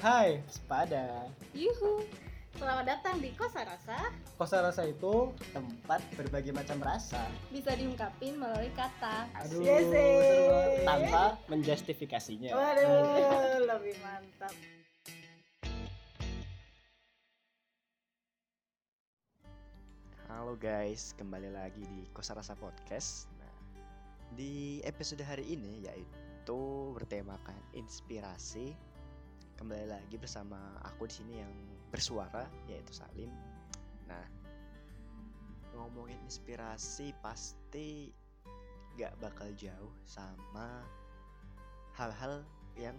Hai, sepada. Yuhu. Selamat datang di Kosa Rasa. Kosa rasa itu tempat berbagai macam rasa. Bisa diungkapin melalui kata. Aduh, Yes, seru banget. eh. tanpa menjustifikasinya. Waduh, lebih mantap. Halo guys, kembali lagi di Kosa Rasa Podcast. Nah, di episode hari ini yaitu bertemakan inspirasi. Kembali lagi bersama aku di sini yang bersuara yaitu Salim. Nah, ngomongin inspirasi pasti gak bakal jauh sama hal-hal yang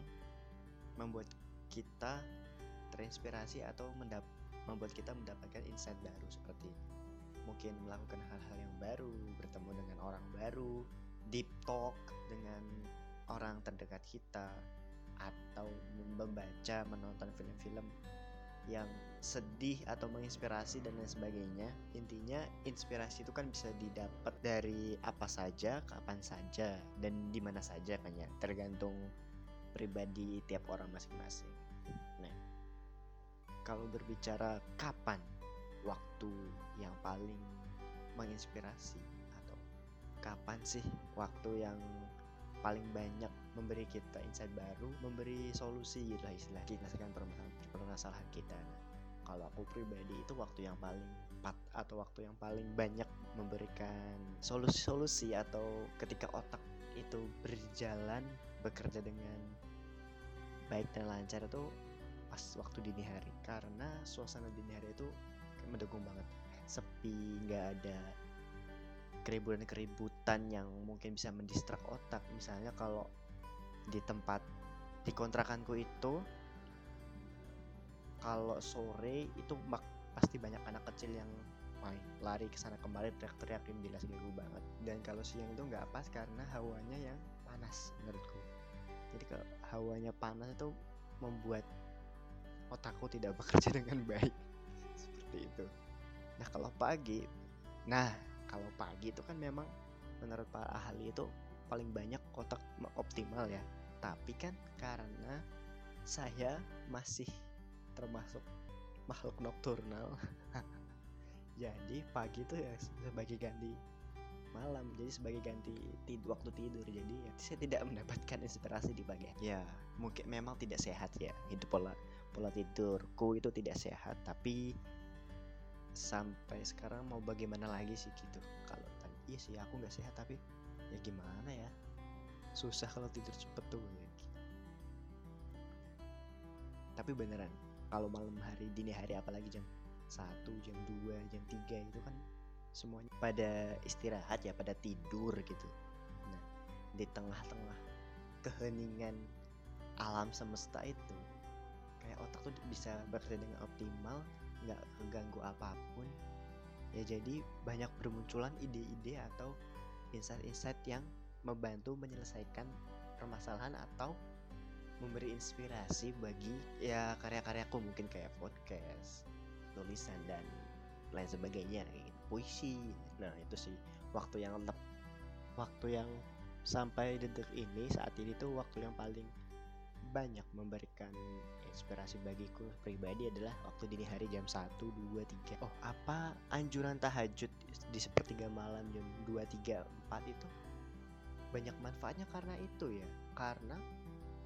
membuat kita terinspirasi atau mendap membuat kita mendapatkan insight baru seperti mungkin melakukan hal-hal yang baru, bertemu dengan orang baru, deep talk dengan orang terdekat kita, atau membaca, menonton film-film yang sedih atau menginspirasi dan lain sebagainya. Intinya inspirasi itu kan bisa didapat dari apa saja, kapan saja, dan di mana saja kan ya, tergantung pribadi tiap orang masing-masing. Nah, kalau berbicara kapan waktu yang paling menginspirasi atau kapan sih waktu yang paling banyak memberi kita insight baru, memberi solusi gitu lah istilah kita sekarang permasalahan, kita. Nah, kalau aku pribadi itu waktu yang paling tepat atau waktu yang paling banyak memberikan solusi-solusi atau ketika otak itu berjalan bekerja dengan baik dan lancar itu pas waktu dini hari. Karena suasana dini hari itu mendukung banget. Sepi nggak ada keributan-keributan yang mungkin bisa mendistrak otak. Misalnya kalau di tempat di kontrakanku itu kalau sore itu mak- pasti banyak anak kecil yang main lari ke sana kemari teriak-teriak yang jelas ganggu banget. Dan kalau siang itu nggak pas karena hawanya yang panas menurutku. Jadi kalau hawanya panas itu membuat otakku tidak bekerja dengan baik. Seperti itu. Nah kalau pagi nah kalau pagi itu kan memang menurut para ahli itu paling banyak otak ma- optimal ya. Tapi kan karena saya masih termasuk makhluk nokturnal. Jadi pagi itu ya sebagai ganti malam jadi sebagai ganti tidur waktu tidur. Jadi ya saya tidak mendapatkan inspirasi di pagi. Ya mungkin memang tidak sehat ya. Hidup pola pola tidurku itu tidak sehat tapi sampai sekarang mau bagaimana lagi sih gitu. Kalau tadi iya sih aku nggak sehat tapi ya gimana ya? Susah kalau tidur cepet tuh ya. tapi beneran kalau malam hari dini hari apalagi jam satu jam 2 jam 3 itu kan semuanya pada istirahat ya pada tidur gitu. Nah di tengah-tengah keheningan alam semesta itu kayak otak tuh bisa bekerja dengan optimal nggak keganggu apa pun. Ya jadi banyak bermunculan ide-ide atau insight-insight yang membantu menyelesaikan permasalahan atau memberi inspirasi bagi ya karya-karyaku. Mungkin kayak podcast tulisan dan lain sebagainya. Kayak gitu. puisi. Nah itu sih waktu yang waktu yang sampai detik ini saat ini tuh waktu yang paling banyak memberikan inspirasi bagiku pribadi adalah waktu dini hari jam 1, 2, 3 Oh apa anjuran tahajud di sepertiga malam jam 2, 3, 4 itu? Banyak manfaatnya karena itu ya. Karena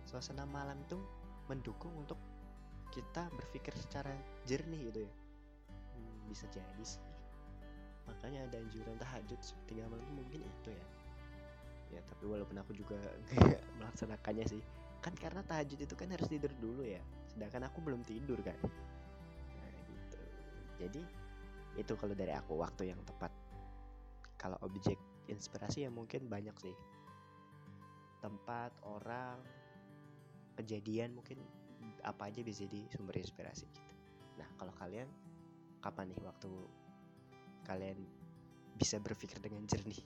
suasana malam itu mendukung untuk kita berpikir secara jernih gitu ya. Hmm, Bisa jadi sih. Makanya ada anjuran tahajud sepertiga malam itu mungkin itu ya. Ya tapi walaupun aku juga melaksanakannya sih kan karena tahajud itu kan harus tidur dulu ya. Sedangkan aku belum tidur kan. Nah gitu. Jadi itu kalau dari aku waktu yang tepat. Kalau objek inspirasi ya mungkin banyak sih. Tempat orang kejadian mungkin apa aja bisa jadi sumber inspirasi gitu. Nah kalau kalian kapan nih waktu kalian bisa berpikir dengan jernih